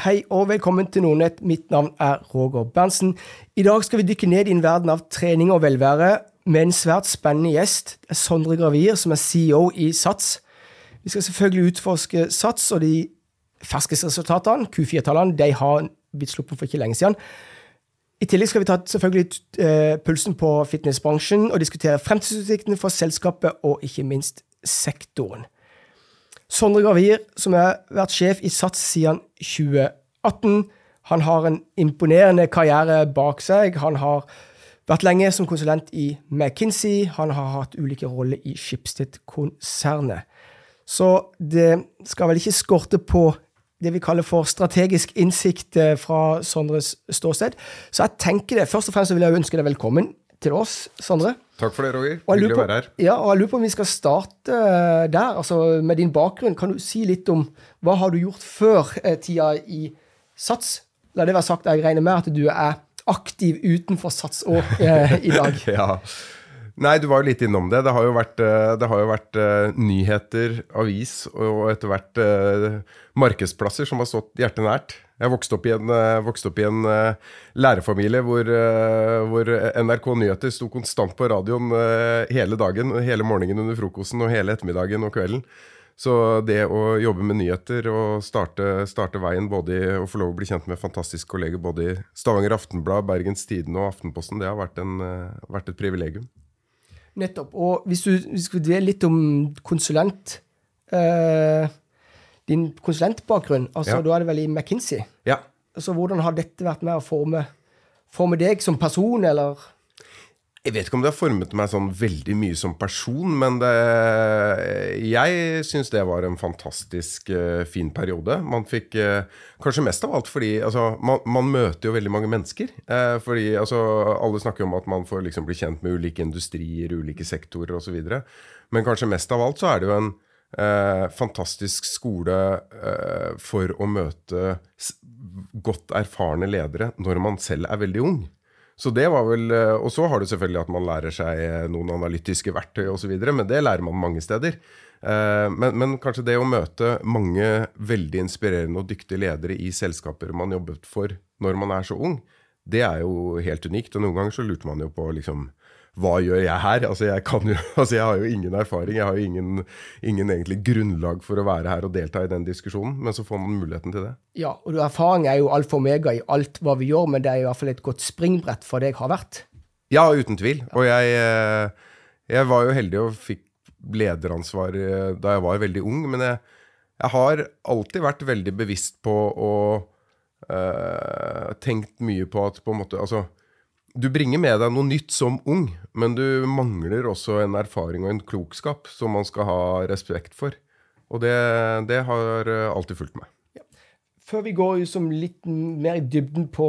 Hei og velkommen til Nordnett. Mitt navn er Roger Berntsen. I dag skal vi dykke ned i en verden av trening og velvære med en svært spennende gjest. Sondre Gravir, som er CEO i Sats. Vi skal selvfølgelig utforske Sats og de ferskeste resultatene. Q4-tallene de har blitt sluppet for ikke lenge siden. I tillegg skal vi ta selvfølgelig eh, pulsen på fitnessbransjen og diskutere fremtidsutsiktene for selskapet og ikke minst sektoren. Sondre Gravir, som har vært sjef i Sats siden 2018. Han har en imponerende karriere bak seg. Han har vært lenge som konsulent i McKinsey. Han har hatt ulike roller i Schibsted-konsernet. Så det skal vel ikke skorte på det vi kaller for strategisk innsikt eh, fra Sondres ståsted. Så jeg tenker det. Først og fremst vil jeg ønske deg velkommen til oss, Sondre. Takk for det, Roger. Hyggelig å være her. Ja, og jeg lurer på om vi skal starte eh, der, altså med din bakgrunn. Kan du si litt om hva har du gjort før eh, tida i Sats? La det være sagt, jeg regner med at du er aktiv utenfor Sats òg eh, i dag. ja. Nei, du var jo litt innom det. Det har jo vært, eh, har jo vært uh, nyheter, avis og etter hvert uh, markedsplasser som har stått hjertet nært. Jeg vokste opp i en, uh, opp i en lærerfamilie hvor, hvor, NRK Nyheter sto konstant på radioen hele dagen, hele morgenen under frokosten og hele ettermiddagen og kvelden. Så det å jobbe med nyheter og starte, starte veien både i å få lov å bli kjent med fantastiske kolleger både i Stavanger Aftenblad, Bergens Tidende og Aftenposten, det har vært, en, vært et privilegium. Nettopp. Og hvis du, hvis du dele litt om konsulent eh, Din konsulentbakgrunn, altså ja. da er det vel i McKinsey? Ja. Altså Hvordan har dette vært med å forme, forme deg som person, eller? Jeg vet ikke om det har formet meg sånn veldig mye som person, men det, jeg syns det var en fantastisk uh, fin periode. Man fikk uh, Kanskje mest av alt fordi altså, man, man, møter jo veldig mange mennesker. Uh, fordi altså, Alle snakker om at man får liksom bli kjent med ulike industrier, ulike sektorer osv. Men kanskje mest av alt så er det jo en fantastisk skole for å møte godt erfarne ledere når man selv er veldig ung. Så det var vel, eh, Og så har du selvfølgelig at man lærer seg eh, noen analytiske verktøy osv., men det lærer man mange steder. Eh, men, men, kanskje det å møte mange veldig inspirerende og dyktige ledere i selskaper man jobbet for når man er så ung, det er jo helt unikt. Og noen ganger så lurte man jo på liksom hva gjør jeg her? Altså jeg, jo, altså jeg, har jo ingen erfaring, jeg har jo ingen, ingen, egentlig grunnlag for å være her og delta i den diskusjonen, men så får man muligheten til det. Ja, og erfaring er jo alfa og omega i alt hva vi gjør, men det er i hvert fall et godt springbrett for det jeg har vært. Ja, uten tvil. Og jeg, eh, jeg var jo heldig og fikk lederansvar eh, da jeg var veldig ung, men jeg, jeg har alltid vært veldig bevisst på å øh, tenkt mye på at på en måte Altså du bringer med deg noe nytt som ung, men du mangler også en erfaring og en klokskap som man skal ha respekt for. Og det, det har alltid fulgt meg. Ja. Før vi går som litt mer i dybden på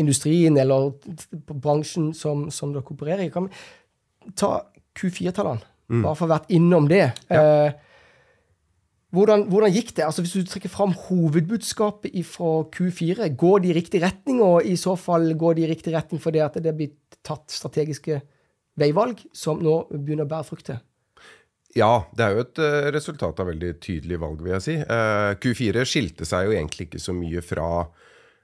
industrien eller på bransjen som, som dere opererer i, kan vi ta Q4-tallene? Mm. Bare for å ha vært innom det. Ja. Eh, hvordan, hvordan, gikk det? Altså Hvis du trekker fram hovedbudskapet fra Q4, går de i riktig retning? Og i så fall går de i riktig retning fordi at det blitt tatt strategiske veivalg som nå begynner å bære frukter? Ja, det er jo et uh, resultat av veldig tydelige valg, vil jeg si. Uh, Q4 skilte seg jo egentlig ikke så mye fra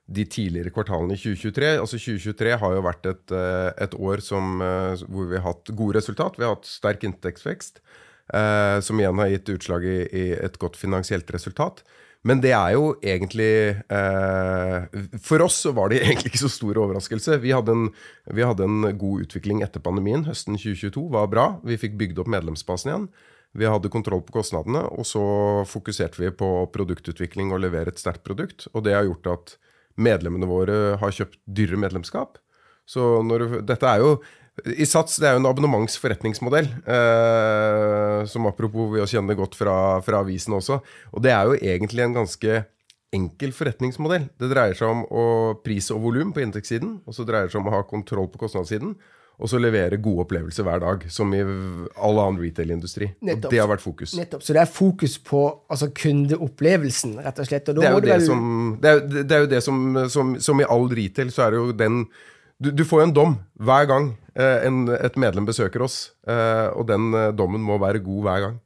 de tidligere kvartalene i 2023. Altså 2023 har jo vært et, uh, et år som, hvor vi har hatt gode resultat. Vi har hatt sterk inntektsvekst. Uh, som igjen har gitt utslag i, i, et godt finansielt resultat. Men det er jo egentlig eh, For oss så var det egentlig ikke så stor overraskelse. Vi hadde, en, vi hadde, en, god utvikling etter pandemien. Høsten 2022 var bra. Vi fikk bygd opp medlemsbasen igjen. Vi hadde kontroll på kostnadene, og så fokuserte vi på produktutvikling og levere et sterkt produkt. Og det har gjort at medlemmene våre har kjøpt dyrere medlemskap. Så når, dette er jo i Sats det er jo en abonnementsforretningsmodell, eh, som apropos vi også kjenner godt fra, fra avisen også. Og det er jo egentlig en ganske enkel forretningsmodell. Det dreier seg om å pris og volum på inntektssiden, og så dreier det seg om å ha kontroll på kostnadssiden. Og så levere gode opplevelser hver dag, som i all annen retailindustri. Og det har vært fokus. Nettopp, Så det er fokus på altså, kundeopplevelsen, rett og slett. Og det, er det, vel... som, det, er, det, er jo det, som, som, som i all retail, så er det jo den du, du, får jo en dom hver gang en, et medlem besøker oss, eh, og den eh, dommen må være god hver gang.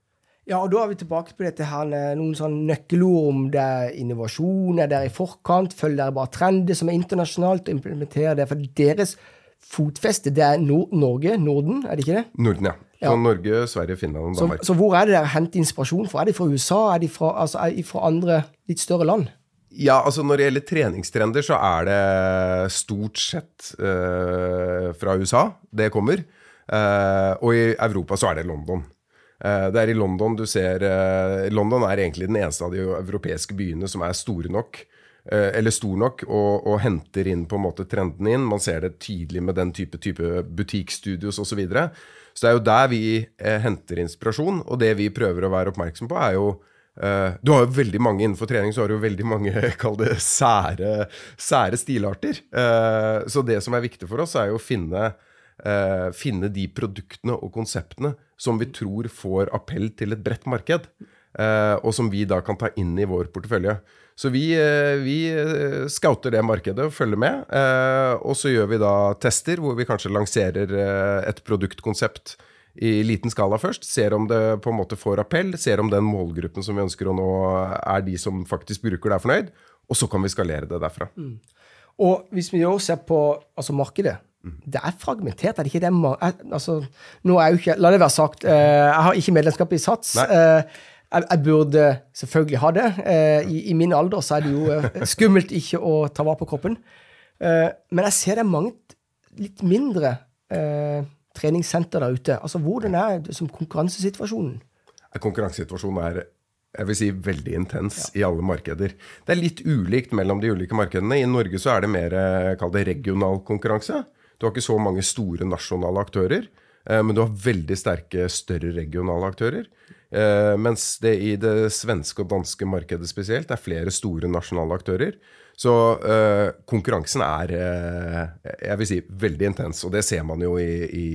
Ja, og da er vi tilbake på dette her, noen sånn nøkkelord om det er innovasjon, er i forkant, følger dere bare trender som er internasjonalt, og implementerer det. For deres fotfeste, det er Nord Norge, Norden, er det ikke det? Norden, ja. Så Ja. Norge, Sverige, Finland og Så, Danmark. så hvor er det dere henter inspirasjon fra? Er de fra USA? Er de fra, altså, er de fra andre, litt større land? Ja, altså Når det gjelder treningstrender, så er det stort sett uh, fra USA det kommer. Uh, og i Europa så er det London. Uh, det er i London du ser London er egentlig den eneste av de europeiske byene som er store nok. eller stor nok og, og henter inn på en måte trendene inn. Man ser det tydelig med den type, type butikkstudios osv. Så, videre. så det er jo der vi henter inspirasjon. Og det vi prøver å være oppmerksom på, er jo Eh, du har jo veldig mange innenfor trening, så har du jo veldig mange det sære, sære stilarter. Uh, så det som er viktig for oss, er jo å finne, uh, finne de produktene og konseptene som vi tror får appell til et bredt marked. og som vi da kan ta inn i vår portefølje. Så vi, uh, scouter det markedet og følger med. og så gjør vi da tester hvor vi kanskje lanserer et produktkonsept i liten skala først. Ser om det på en måte får appell. Ser om den målgruppen som vi ønsker å nå, er de som faktisk bruker det, er fornøyd. Og så kan vi skalere det derfra. Og hvis vi også ser på altså markedet Det er fragmentert, er det ikke det? Altså, nå er jo ikke, La det være sagt, eh, jeg har ikke medlemskap i SATS. Eh, jeg, jeg burde selvfølgelig ha det. Eh, i, I min alder så er det jo skummelt ikke å ta vare på kroppen. Eh, men jeg ser det er mange litt mindre eh, treningssenter der ute. Altså, Hvordan er det som konkurransesituasjonen? Konkurransesituasjonen er jeg vil si veldig intens i alle markeder. Det er litt ulikt mellom de ulike markedene. I Norge så er det mer eh, kall det regional konkurranse. Du har ikke så mange store nasjonale aktører, men du har veldig sterke, større regionale aktører. Eh, mens det i det svenske og danske markedet spesielt er flere store nasjonale aktører. Så eh, konkurransen er eh, jeg vil si, veldig intens, og det ser man jo i, i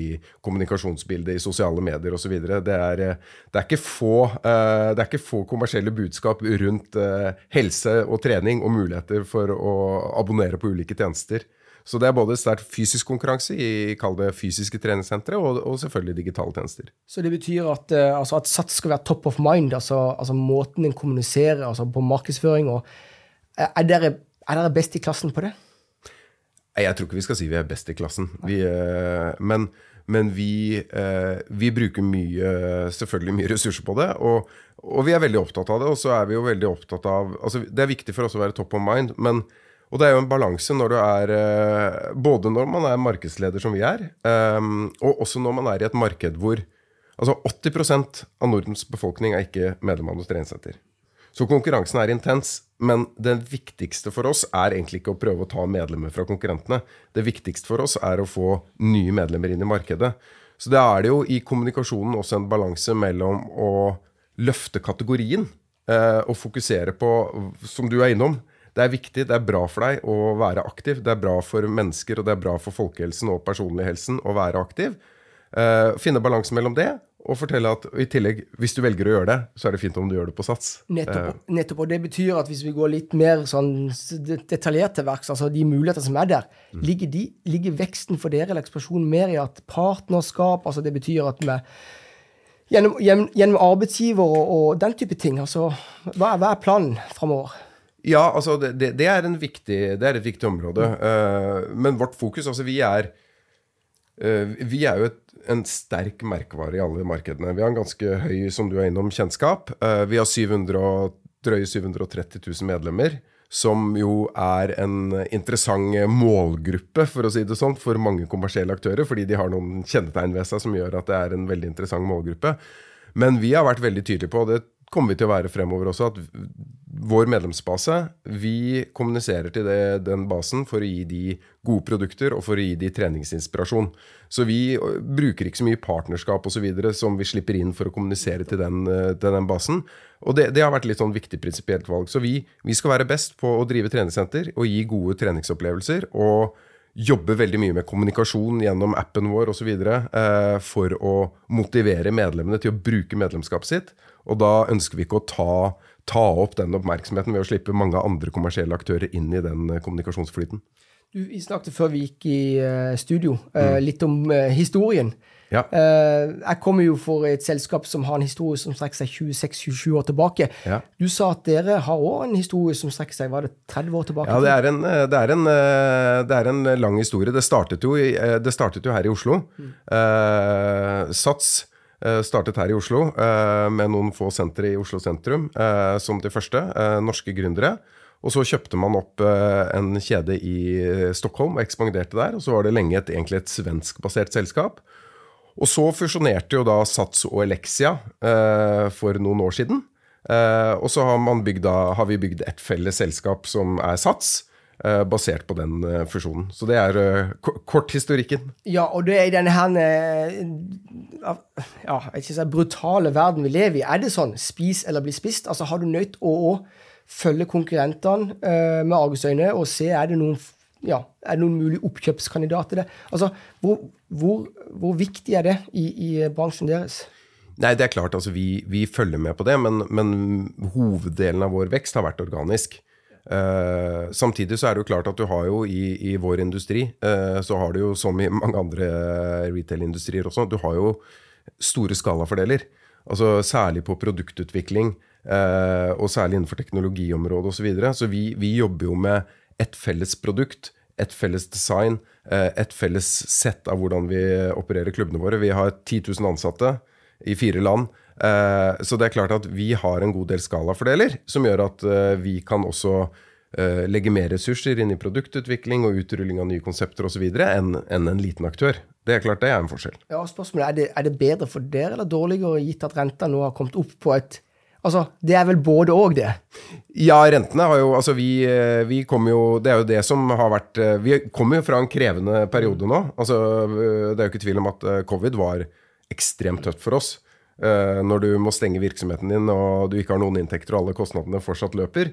kommunikasjonsbildet, i sosiale medier osv. Det, er, eh, det, er eh, det er ikke få kommersielle budskap rundt eh, helse og trening og muligheter for å abonnere på ulike tjenester. Så det er både sterk fysisk konkurranse i kall det fysiske treningssentre, og, og selvfølgelig digitale tjenester. Så det betyr at, eh, altså at SATS skal være top of mind, altså, altså måten en kommuniserer altså på markedsføring og er, er, dere, er dere best i klassen på det? Jeg tror ikke vi skal si vi er best i klassen. Vi, eh, men men vi, eh, vi bruker mye, selvfølgelig mye ressurser på det. Og, og vi er veldig opptatt av det. Og så er vi jo veldig opptatt av altså Det er viktig for oss å være top of mind. men og det er jo en balanse når du er eh, Både når man er markedsleder, som vi er, eh, og også når man er i et marked hvor Altså 80% av Nordens befolkning er ikke medlem av noe treningssenter. Så konkurransen er intens, men det viktigste for oss er egentlig ikke å prøve å ta medlemmer fra konkurrentene. Det viktigste for oss er å få nye medlemmer inn i markedet. Så det er det jo i kommunikasjonen også en balanse mellom å løfte kategorien eh, og fokusere på, som du er innom, det er viktig, det er bra for deg å være aktiv. Det er bra for mennesker, og det er bra for folkehelsen og personlighelsen å være aktiv. Uh, finne balansen mellom det, og fortelle at i tillegg, hvis du velger å gjøre det, så er det fint om du gjør det på sats. Nettopp, nettopp, og det betyr at hvis vi går litt mer sånn detaljert til verks, altså de muligheter som er der, ligger, de, ligger veksten for dere eller eksplosjonen mer i at partnerskap, altså det betyr at vi gjennom, gjennom, arbeidsgiver og, og den type ting, altså hva, er- hva er planen framover? Ja, altså det, det, det, er viktig, det er et viktig område. Eh, men vårt fokus, altså vi er eh, Vi er jo et, en sterk merkevare i alle markedene. Vi har en ganske høy, som du er innom, kjennskap. Eh, vi har 700, drøye 730 000 medlemmer. Som jo er en interessant målgruppe, for å si det sånn, for mange kommersielle aktører. Fordi de har noen kjennetegn ved seg som gjør at det er en veldig interessant målgruppe. Men vi har vært veldig tydelige på, og det kommer vi til å være fremover også, at vår medlemsbase Vi kommuniserer til det, den basen for å gi de gode produkter og for å gi de treningsinspirasjon. Så vi bruker ikke så mye partnerskap osv. som vi slipper inn for å kommunisere til den, til den basen. Og det, det har vært litt sånn viktig prinsipielt valg. Så vi, vi skal være best på å drive treningssenter og gi gode treningsopplevelser. og jobbe veldig mye med kommunikasjon gjennom appen vår osv. Eh, for å motivere medlemmene til å bruke medlemskapet sitt. Og da ønsker vi ikke å ta, ta opp den oppmerksomheten ved å slippe mange andre kommersielle aktører inn i den eh, kommunikasjonsflyten. Du, vi snakket før vi gikk i uh, studio, mm. litt om historien. Ja. jeg kommer jo for et selskap som har en historie som strekker seg 26-27 år tilbake. Ja. Du sa at dere har òg en historie som strekker seg var det 30 år tilbake? Ja, det er en, det er en, det er en lang historie. Det startet, jo, det startet jo her i Oslo. Mm. Sats startet her i Oslo med noen få sentre i Oslo sentrum som de første. Norske gründere. Og så kjøpte man opp eh, en kjede i eh, Stockholm og ekspanderte der. Og så var det lenge et, egentlig et svenskbasert selskap. Og så fusjonerte jo da Sats og Elexia eh, for noen år siden. Eh, og så har, bygd, har, vi bygd et felles selskap som er Sats, eh, basert på den eh, fusjonen. Så det er korthistorikken. Ja, og det er i denne her ja, ikke si, brutale verden vi lever i. Er det sånn spis eller bli spist? Altså Har du nødt å følge konkurrentene eh, med argusøyne og se er det noen ja, er det noen mulige oppkjøpskandidater. Altså, hvor, hvor, hvor, viktig er det i, i, bransjen deres? Nei, det er klart, altså, vi, vi følger med på det, men, men, hoveddelen av vår vekst har vært organisk. Uh, samtidig så er det jo klart at du har jo i, i vår industri, uh, så har du jo som i mange andre retail-industrier også, du har jo store skalafordeler. Altså Særlig på produktutvikling. uh, og særlig innenfor teknologiområdet osv. Så, videre. så vi, vi jobber jo med et felles produkt, et felles design, eh, et felles sett av hvordan vi opererer klubbene våre. Vi har 10 000 ansatte i fire land. Eh, så det er klart at vi har en god del skalafordeler, som gjør at vi kan også legge mer ressurser inn i produktutvikling og utrulling av nye konsepter osv. enn en, en liten aktør. Det er klart det er en forskjell. Ja, spørsmålet, er det, er det bedre for dere eller dårligere, gitt at renta nå har kommet opp på et Altså, det er vel både og, det? Ja, rentene har jo Altså, vi, eh, vi kommer jo Det er jo det som har vært eh, Vi kommer jo fra en krevende periode nå. Altså, eh, det er jo ikke tvil om at covid var ekstremt tøft for oss. Når du må stenge virksomheten din og du ikke har noen inntekter og alle kostnadene fortsatt løper,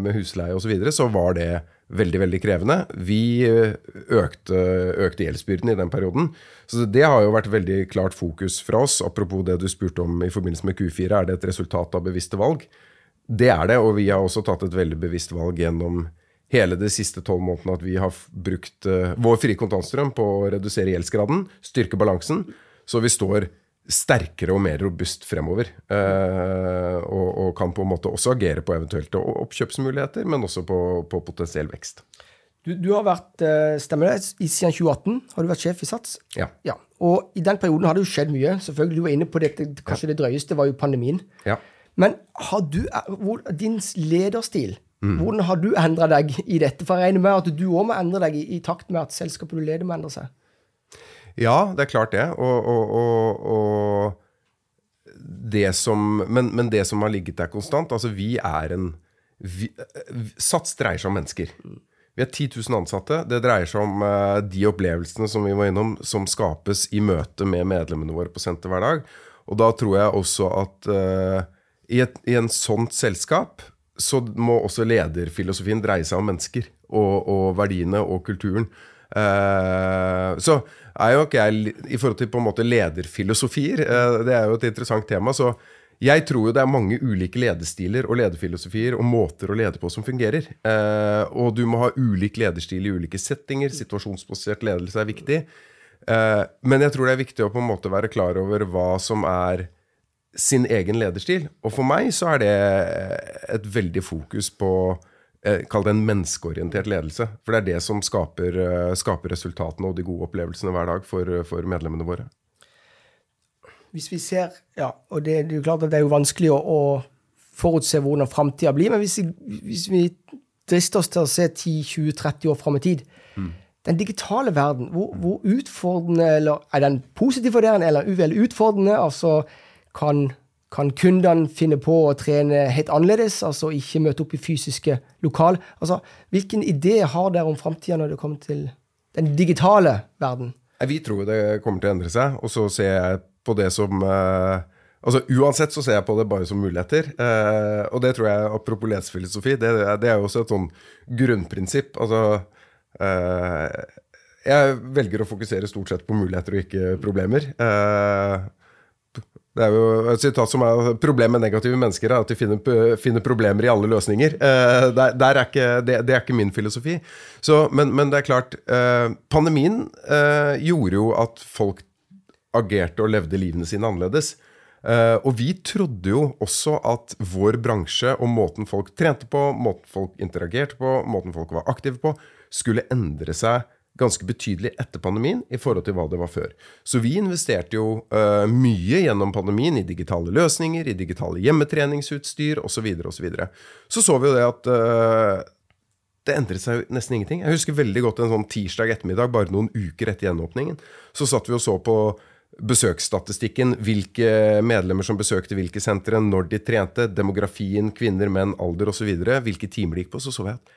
med husleie osv., så, videre, så var det veldig veldig krevende. Vi økte, økte gjeldsbyrden i den perioden. Så det har jo vært veldig klart fokus fra oss. Apropos det du spurte om i forbindelse med Q4, er det et resultat av bevisste valg? Det er det, og vi har også tatt et veldig bevisst valg gjennom hele de siste tolv månedene at vi har brukt vår frie kontantstrøm på å redusere gjeldsgraden, styrke balansen, så vi står sterkere og mer robust fremover. Eh, og, og, kan på en måte også agere på eventuelle oppkjøpsmuligheter, men også på, på potensiell vekst. Du, du, har vært eh, stemmer det, siden 2018 har du vært sjef i SATS. Ja. ja. Og i den perioden har det jo skjedd mye. Selvfølgelig, Du var inne på det, kanskje det drøyeste var jo pandemien. Ja. Men har du, eh, hvor, din lederstil, mm. hvordan har du endra deg i dette? For jeg regner med at du òg må endre deg i, i, takt med at selskapet du leder, må endre seg. Ja, det er klart det. Og, og, og, det som, men, men, det som har ligget der konstant Altså, vi er en vi, eh, Sats dreier seg om mennesker. Vi er 10 000 ansatte. Det dreier seg om uh, de opplevelsene som vi var innom, som skapes i møte med medlemmene våre på senter hver dag. Og da tror jeg også at uh, i, et, i en sånt selskap så må også lederfilosofien dreie seg om mennesker og, og verdiene og kulturen. Uh, så er jo ikke jeg I forhold til på en måte lederfilosofier, uh, det er jo et interessant tema. så jeg tror jo det er mange ulike ledestiler og lederfilosofier og måter å lede på som fungerer. Eh, og du må ha ulik lederstil i ulike settinger. Situasjonsbasert ledelse er viktig. Eh, men jeg tror det er viktig å på en måte være klar over hva som er sin egen lederstil. Og for meg så er det et veldig fokus på eh, Kall det en menneskeorientert ledelse. For det er det som skaper, eh, skaper resultatene og de gode opplevelsene hver dag for, for medlemmene våre hvis vi ser Ja, og det, det, er jo klart at det er jo vanskelig å, å forutse hvordan framtida blir, men hvis vi, hvis vi, drister oss til å se 10-20-30 år fram i tid mm. Den digitale verden, hvor, hvor, utfordrende eller Er den positiv for dere, eller uvel utfordrende? Altså, kan, kan kundene finne på å trene helt annerledes, altså ikke møte opp i fysiske lokal? Altså, hvilken idé har dere om framtida når det kommer til den digitale verden? Vi tror det kommer til å endre seg, og så ser jeg på det som eh, Altså Uansett så ser jeg på det bare som muligheter. Eh, og det tror jeg, apropos lesefilosofi, det, det, er jo også et sånn grunnprinsipp. Altså eh, Jeg velger å fokusere stort sett på muligheter og ikke problemer. Eh, Det er jo et sitat som er Problemet med negative mennesker er at de finner, finner problemer i alle løsninger. Eh, der, der er ikke, det, det, er ikke min filosofi. Så, men, men, det er klart eh, Pandemien eh, gjorde jo at folk agerte og levde livene sine annerledes. og vi trodde jo også at vår bransje og måten folk trente på, måten folk interagerte på, måten folk var aktive på, skulle endre seg ganske betydelig etter pandemien i forhold til hva det var før. Så vi investerte jo uh, mye gjennom pandemien i digitale løsninger, i digitale hjemmetreningsutstyr osv. Så, videre, og så, videre. så så vi jo det at uh, det endret seg jo nesten ingenting. Jeg husker veldig godt en sånn tirsdag ettermiddag, bare noen uker etter gjenåpningen. Så satt vi og så på besøksstatistikken, hvilke medlemmer som besøkte hvilke sentre, når de trente, demografien, kvinner, menn, alder osv., hvilke timer de gikk på. Så så vi at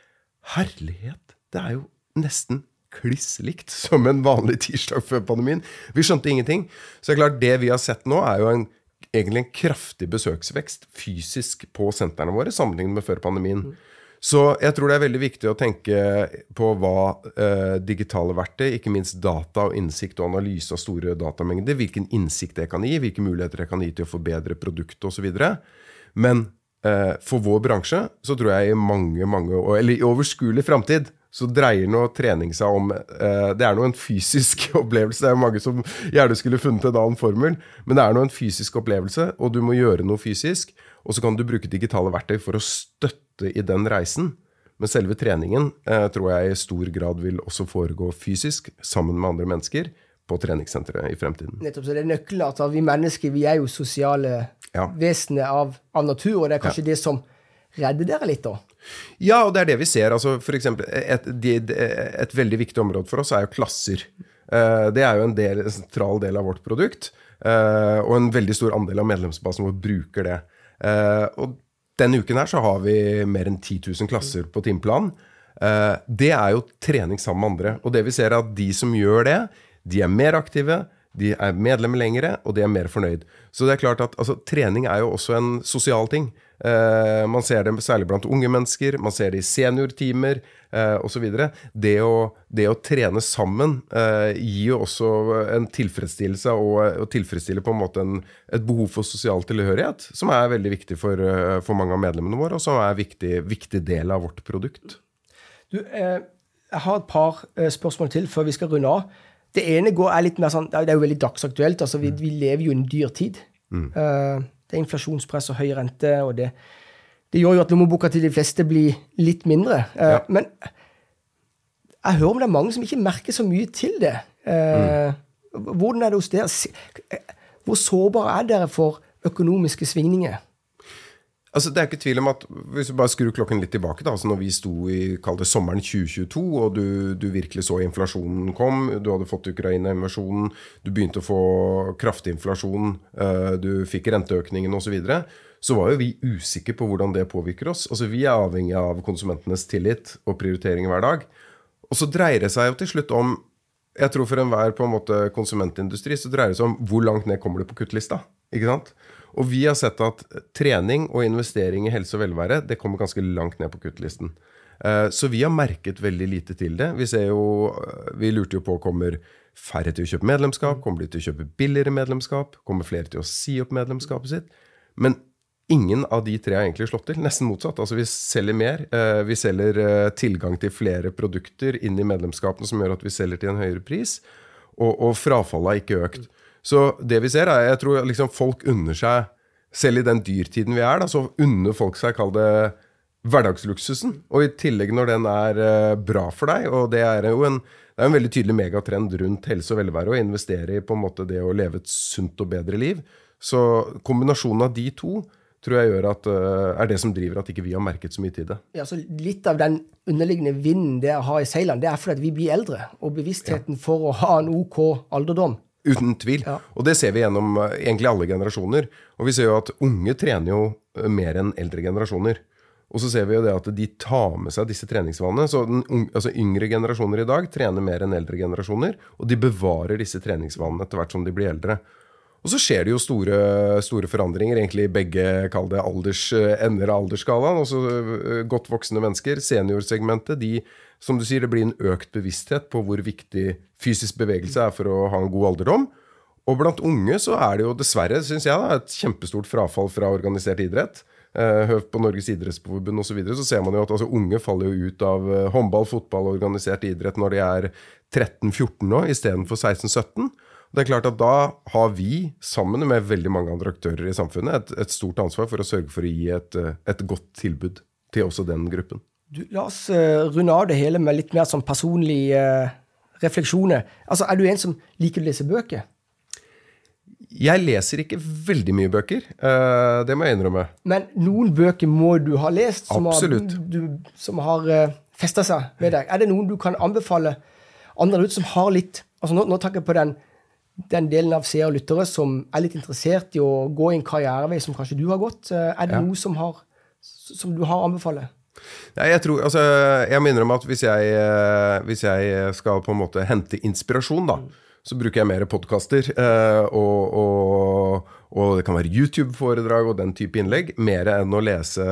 herlighet, det er jo nesten kliss likt som en vanlig tirsdag før pandemien. Vi skjønte ingenting. Så det er klart, det vi har sett nå, er jo en, egentlig en kraftig besøksvekst fysisk på sentrene våre sammenlignet med før pandemien. Så jeg tror det er veldig viktig å tenke på hva eh, digitale verktøy, ikke minst data og innsikt og analyse av store datamengder, hvilken innsikt det kan gi, hvilke muligheter det kan gi til å forbedre produktet osv. Men eh, for vår bransje så tror jeg i mange, mange eller i overskuelig framtid så dreier nå trening seg om eh, Det er nå en fysisk opplevelse. Det er mange som gjerne skulle funnet en annen formel, men det er nå en fysisk opplevelse, og du må gjøre noe fysisk. Og så kan du bruke digitale verktøy for å støtte i den reisen. Men selve treningen eh, tror jeg i stor grad vil også foregå fysisk, sammen med andre mennesker, på treningssenteret i fremtiden. Nettopp, så det er nøkkelen at vi mennesker vi er jo sosiale ja. vesener av, av, natur, og det er kanskje ja. det som redder dere litt, da? Ja, og det er det vi ser. Altså, for eksempel, et, et, et veldig viktig område for oss er jo klasser. Eh, det er jo en, del, en sentral del av vårt produkt. Eh, og en veldig stor andel av medlemsbasen vår bruker det. Eh, og denne uken her så har vi mer enn 10 000 klasser på timeplan. Det er jo trening sammen med andre. Og det vi ser er at de som gjør det, de er mer aktive. De er medlemmer lengre, og de er mer fornøyd. Så det er klart at altså, trening er jo også en sosial ting. Eh, man ser det særlig blant unge mennesker, man ser det i seniorteamer eh, osv. Det, det å trene sammen eh, gir jo også en tilfredsstillelse og, og tilfredsstiller på en måte en, et behov for sosial tilhørighet, som er veldig viktig for, uh, for mange av medlemmene våre, og som er en viktig, viktig del av vårt produkt. Du, jeg har et par spørsmål til før vi skal runde av. Det ene går, er litt mer sånn, det er jo veldig dagsaktuelt. altså Vi, vi lever jo i en dyr tid. Mm. Det er inflasjonspress og høy rente, og det, det gjør jo at lommeboka til de fleste blir litt mindre. Uh, ja. Men jeg hører om det er mange som ikke merker så mye til det. Uh, mm. Hvordan er det hos dere? Hvor sårbare er dere for økonomiske svingninger? Altså, det er ikke tvil om at Hvis du bare skrur klokken litt tilbake, da, altså når vi sto i det sommeren 2022, og du, du, virkelig så inflasjonen kom, du hadde fått Ukraina-invasjonen, du begynte å få kraftig inflasjon, uh, du fikk renteøkningen osv., så, videre, så var jo vi usikre på hvordan det påvirker oss. Altså, Vi er avhengig av konsumentenes tillit og prioritering hver dag. Og så dreier det seg jo til slutt om jeg tror For enhver på en måte konsumentindustri så dreier det seg om hvor langt ned kommer du på kuttlista. ikke sant? Og vi har sett at trening og investering i helse og velvære det kommer ganske langt ned på kuttlisten. Eh, så vi har merket veldig lite til det. Vi, jo, eh, vi lurte jo på kommer færre til å kjøpe medlemskap, kommer de til å kjøpe billigere medlemskap, kommer flere til å si opp medlemskapet sitt? Men ingen av de tre har egentlig slått til. Nesten motsatt. Altså Vi selger mer. Eh, vi selger tilgang til flere produkter inn i medlemskapene som gjør at vi selger til en høyere pris. Og, og frafallet har ikke økt. Så det vi ser, er jeg tror liksom folk unner seg Selv i den dyrtiden vi er, da, så unner folk seg, kall det hverdagsluksusen. Og i tillegg når den er uh, bra for deg, og det er jo en, det er en veldig tydelig megatrend rundt helse og velvære å investere i på en måte det å leve et sunt og bedre liv. Så kombinasjonen av de to tror jeg at, uh, er det som driver at ikke vi har merket så mye til det. Ja, så Litt av den underliggende vinden det å ha i seilene, det er fordi vi blir eldre. Og bevisstheten ja. for å ha en OK alderdom Uten tvil. Ja. Og det ser vi gjennom eh, egentlig alle generasjoner. Og vi ser jo at unge trener jo eh, mer enn eldre generasjoner. Og så ser vi jo det at de tar med seg disse treningsvanene. Så den, altså Yngre generasjoner i dag trener mer enn eldre generasjoner. Og de bevarer disse treningsvanene etter hvert som de blir eldre. Og så skjer det jo store, store forandringer egentlig i begge alders, eh, ender av aldersskalaen. Også godt voksne mennesker. Seniorsegmentet de som du sier, det blir en økt bevissthet på hvor viktig fysisk bevegelse er for å ha en god alderdom. Og blant unge så er det jo dessverre, syns jeg, da, et kjempestort frafall fra organisert idrett. Eh, på Norges idrettsforbund osv. Så, videre, så ser man jo at altså, unge faller jo ut av eh, håndball, fotball og organisert idrett når de er 13-14 nå, istedenfor 16-17. Det er klart at Da har vi, sammen med veldig mange andre aktører i samfunnet, et, et stort ansvar for å sørge for å gi et, eh, et godt tilbud til også den gruppen. Du, la oss uh, runde av det hele med litt mer sånn personlige uh, refleksjoner. Altså, Er du en som liker å lese bøker? Jeg leser ikke veldig mye bøker. Uh, det må jeg innrømme. Men noen bøker må du ha lest, som Absolutt. har, du, som har festa seg ved deg. Er det noen du kan anbefale andre ut som har litt altså Nå, nå tenker jeg på den, den delen av seere og lyttere som er litt interessert i å gå i en karrierevei som kanskje du har gått. Uh, er det Ja. noe som, har, som du har anbefalt? Nei, jeg tror, altså, jeg må innrømme at hvis jeg, eh, hvis jeg skal på en måte hente inspirasjon, da, så bruker jeg mer podkaster. Eh, og, og, og det kan være YouTube-foredrag og den type innlegg, mer enn å lese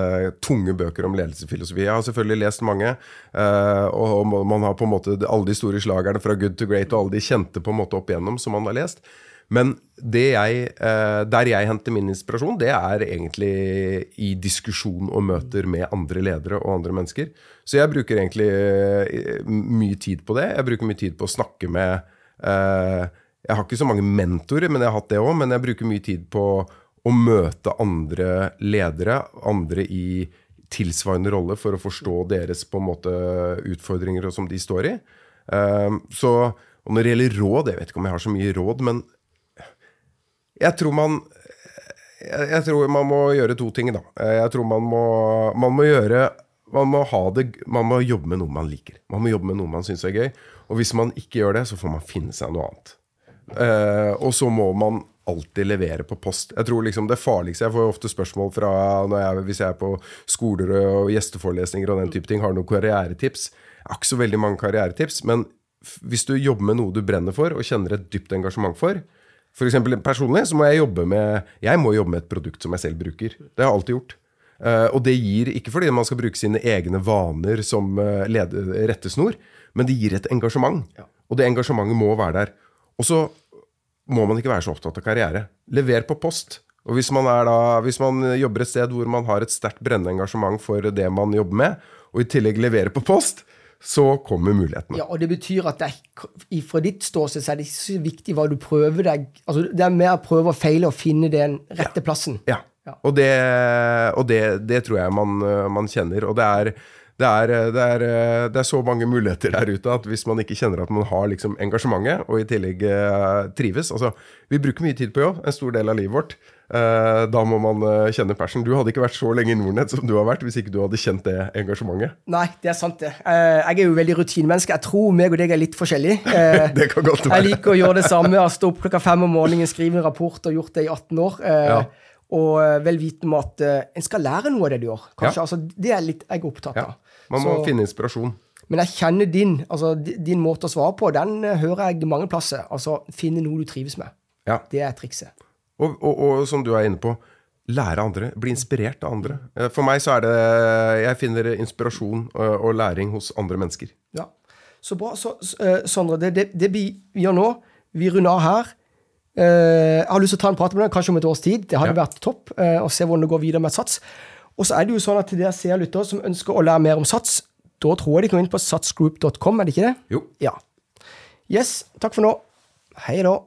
tunge bøker om ledelsesfilosofi. Jeg har selvfølgelig lest mange, eh, og man har på en måte alle de store slagerne fra good to great og alle de kjente på en måte opp igjennom som man har lest. Men jeg, eh, der jeg henter min inspirasjon, det er egentlig i diskusjon og møter med andre ledere og andre mennesker. Så jeg bruker egentlig eh, mye tid på det. Jeg bruker mye tid på å snakke med Jeg har ikke så mange mentorer, men jeg har hatt det òg. Men jeg bruker mye tid på å møte andre ledere, andre i tilsvarende rolle, for å forstå deres på en måte utfordringer som de står i. Eh, så, og når det gjelder råd, jeg vet ikke om jeg har så mye råd, men jeg tror man jeg, tror man må gjøre to ting, da. Jeg tror man må, man må gjøre man må, det, man må jobbe med noe man liker. Man må jobbe med noe man syns er gøy. Og hvis man ikke gjør det, så får man finne seg noe annet. Eh, og så må man alltid levere på post. Jeg tror liksom det farligste Jeg får ofte spørsmål fra når jeg, hvis jeg er på skoler og gjesteforelesninger og den type ting, har noen karrieretips. Jeg har ikke så veldig mange karrieretips, men hvis du jobber med noe du brenner for og kjenner et dypt engasjement for, for eksempel personlig så må jeg jobbe med Jeg må jobbe med et produkt som jeg selv bruker. Det har jeg alltid gjort. Eh, og det gir, ikke fordi man skal bruke sine egne vaner som uh, rettesnor, men det gir et engasjement. Og det engasjementet må være der. Og så må man ikke være så opptatt av karriere. Lever på post. Og hvis man, er da, hvis man jobber et sted hvor man har et sterkt brennende engasjement for det man jobber med, og i tillegg leverer på post, så kommer mulighetene. Ja, og det betyr at det fra ditt ståsted så er det ikke så viktig hva du prøver deg altså Det er mer å prøve og feile og finne den rette plassen. Ja. Ja. Og, det, og det, det tror jeg man, man kjenner. Og det er, det, er, det, er, øh, det er så mange muligheter der ute at hvis man ikke kjenner at man har liksom engasjementet, og i tillegg øh, trives Altså, vi bruker mye tid på jobb, en stor del av livet vårt. Eh, da må man kjenne passion. Du hadde ikke vært så lenge i Nordnett som du har vært hvis ikke du hadde kjent det engasjementet. Nei, det er sant, det. Eh, Jeg er jo veldig rutinemenneske. Jeg tror meg og deg er litt forskjellige. Eh, Det kan godt være. Jeg liker å gjøre det samme. Stått opp klokka fem om morgenen, skrive en rapport og gjort det i 18 år. Eh, Ja. Og eh, vel vitende om at eh, en skal lære noe av det du gjør. Kanskje, Ja. altså, Det er litt jeg er opptatt Ja. Man må Så- finne inspirasjon. Men jeg kjenner din, altså din måte å svare på, den eh, hører jeg mange plasser. Altså, Finne noe du trives med. Ja. Det er trikset. Og, og, og som du er inne på, lære andre. Bli inspirert av andre. Eh, For meg så er det Jeg finner inspirasjon øh, og læring hos andre mennesker. Ja. Så bra. Så, eh, Sondre, det, det, det vi gjør nå, vi runder av her. Eh, jeg har lyst til å ta en prat med deg kanskje om et års tid. Det hadde Ja. vært topp eh, å se hvordan det går videre med et Sats. Og så er det jo sånn at til dere seere lyttere som ønsker å lære mer om Sats, da tror jeg de kommer inn på satsgroup.com, er det ikke det? Jo. Ja. Yes, takk for nå. Hei da.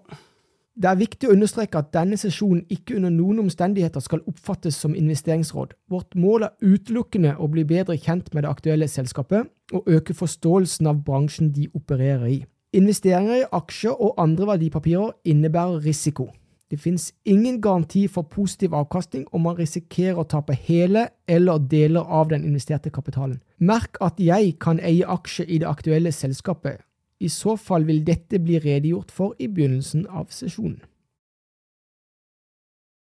Det er viktig å understreke at denne sesjonen ikke under noen omstendigheter skal oppfattes som investeringsråd. Vårt mål er utelukkende å bli bedre kjent med det aktuelle selskapet og øke forståelsen av bransjen de opererer i. Investeringer i aksjer og andre verdipapirer innebærer risiko. Det finnes ingen garanti for positiv avkastning om man risikerer å tape hele eller deler av den investerte kapitalen. Merk at jeg kan eie aksjer i det aktuelle selskapet. I så fall vil dette bli redegjort for i begynnelsen av sesjonen.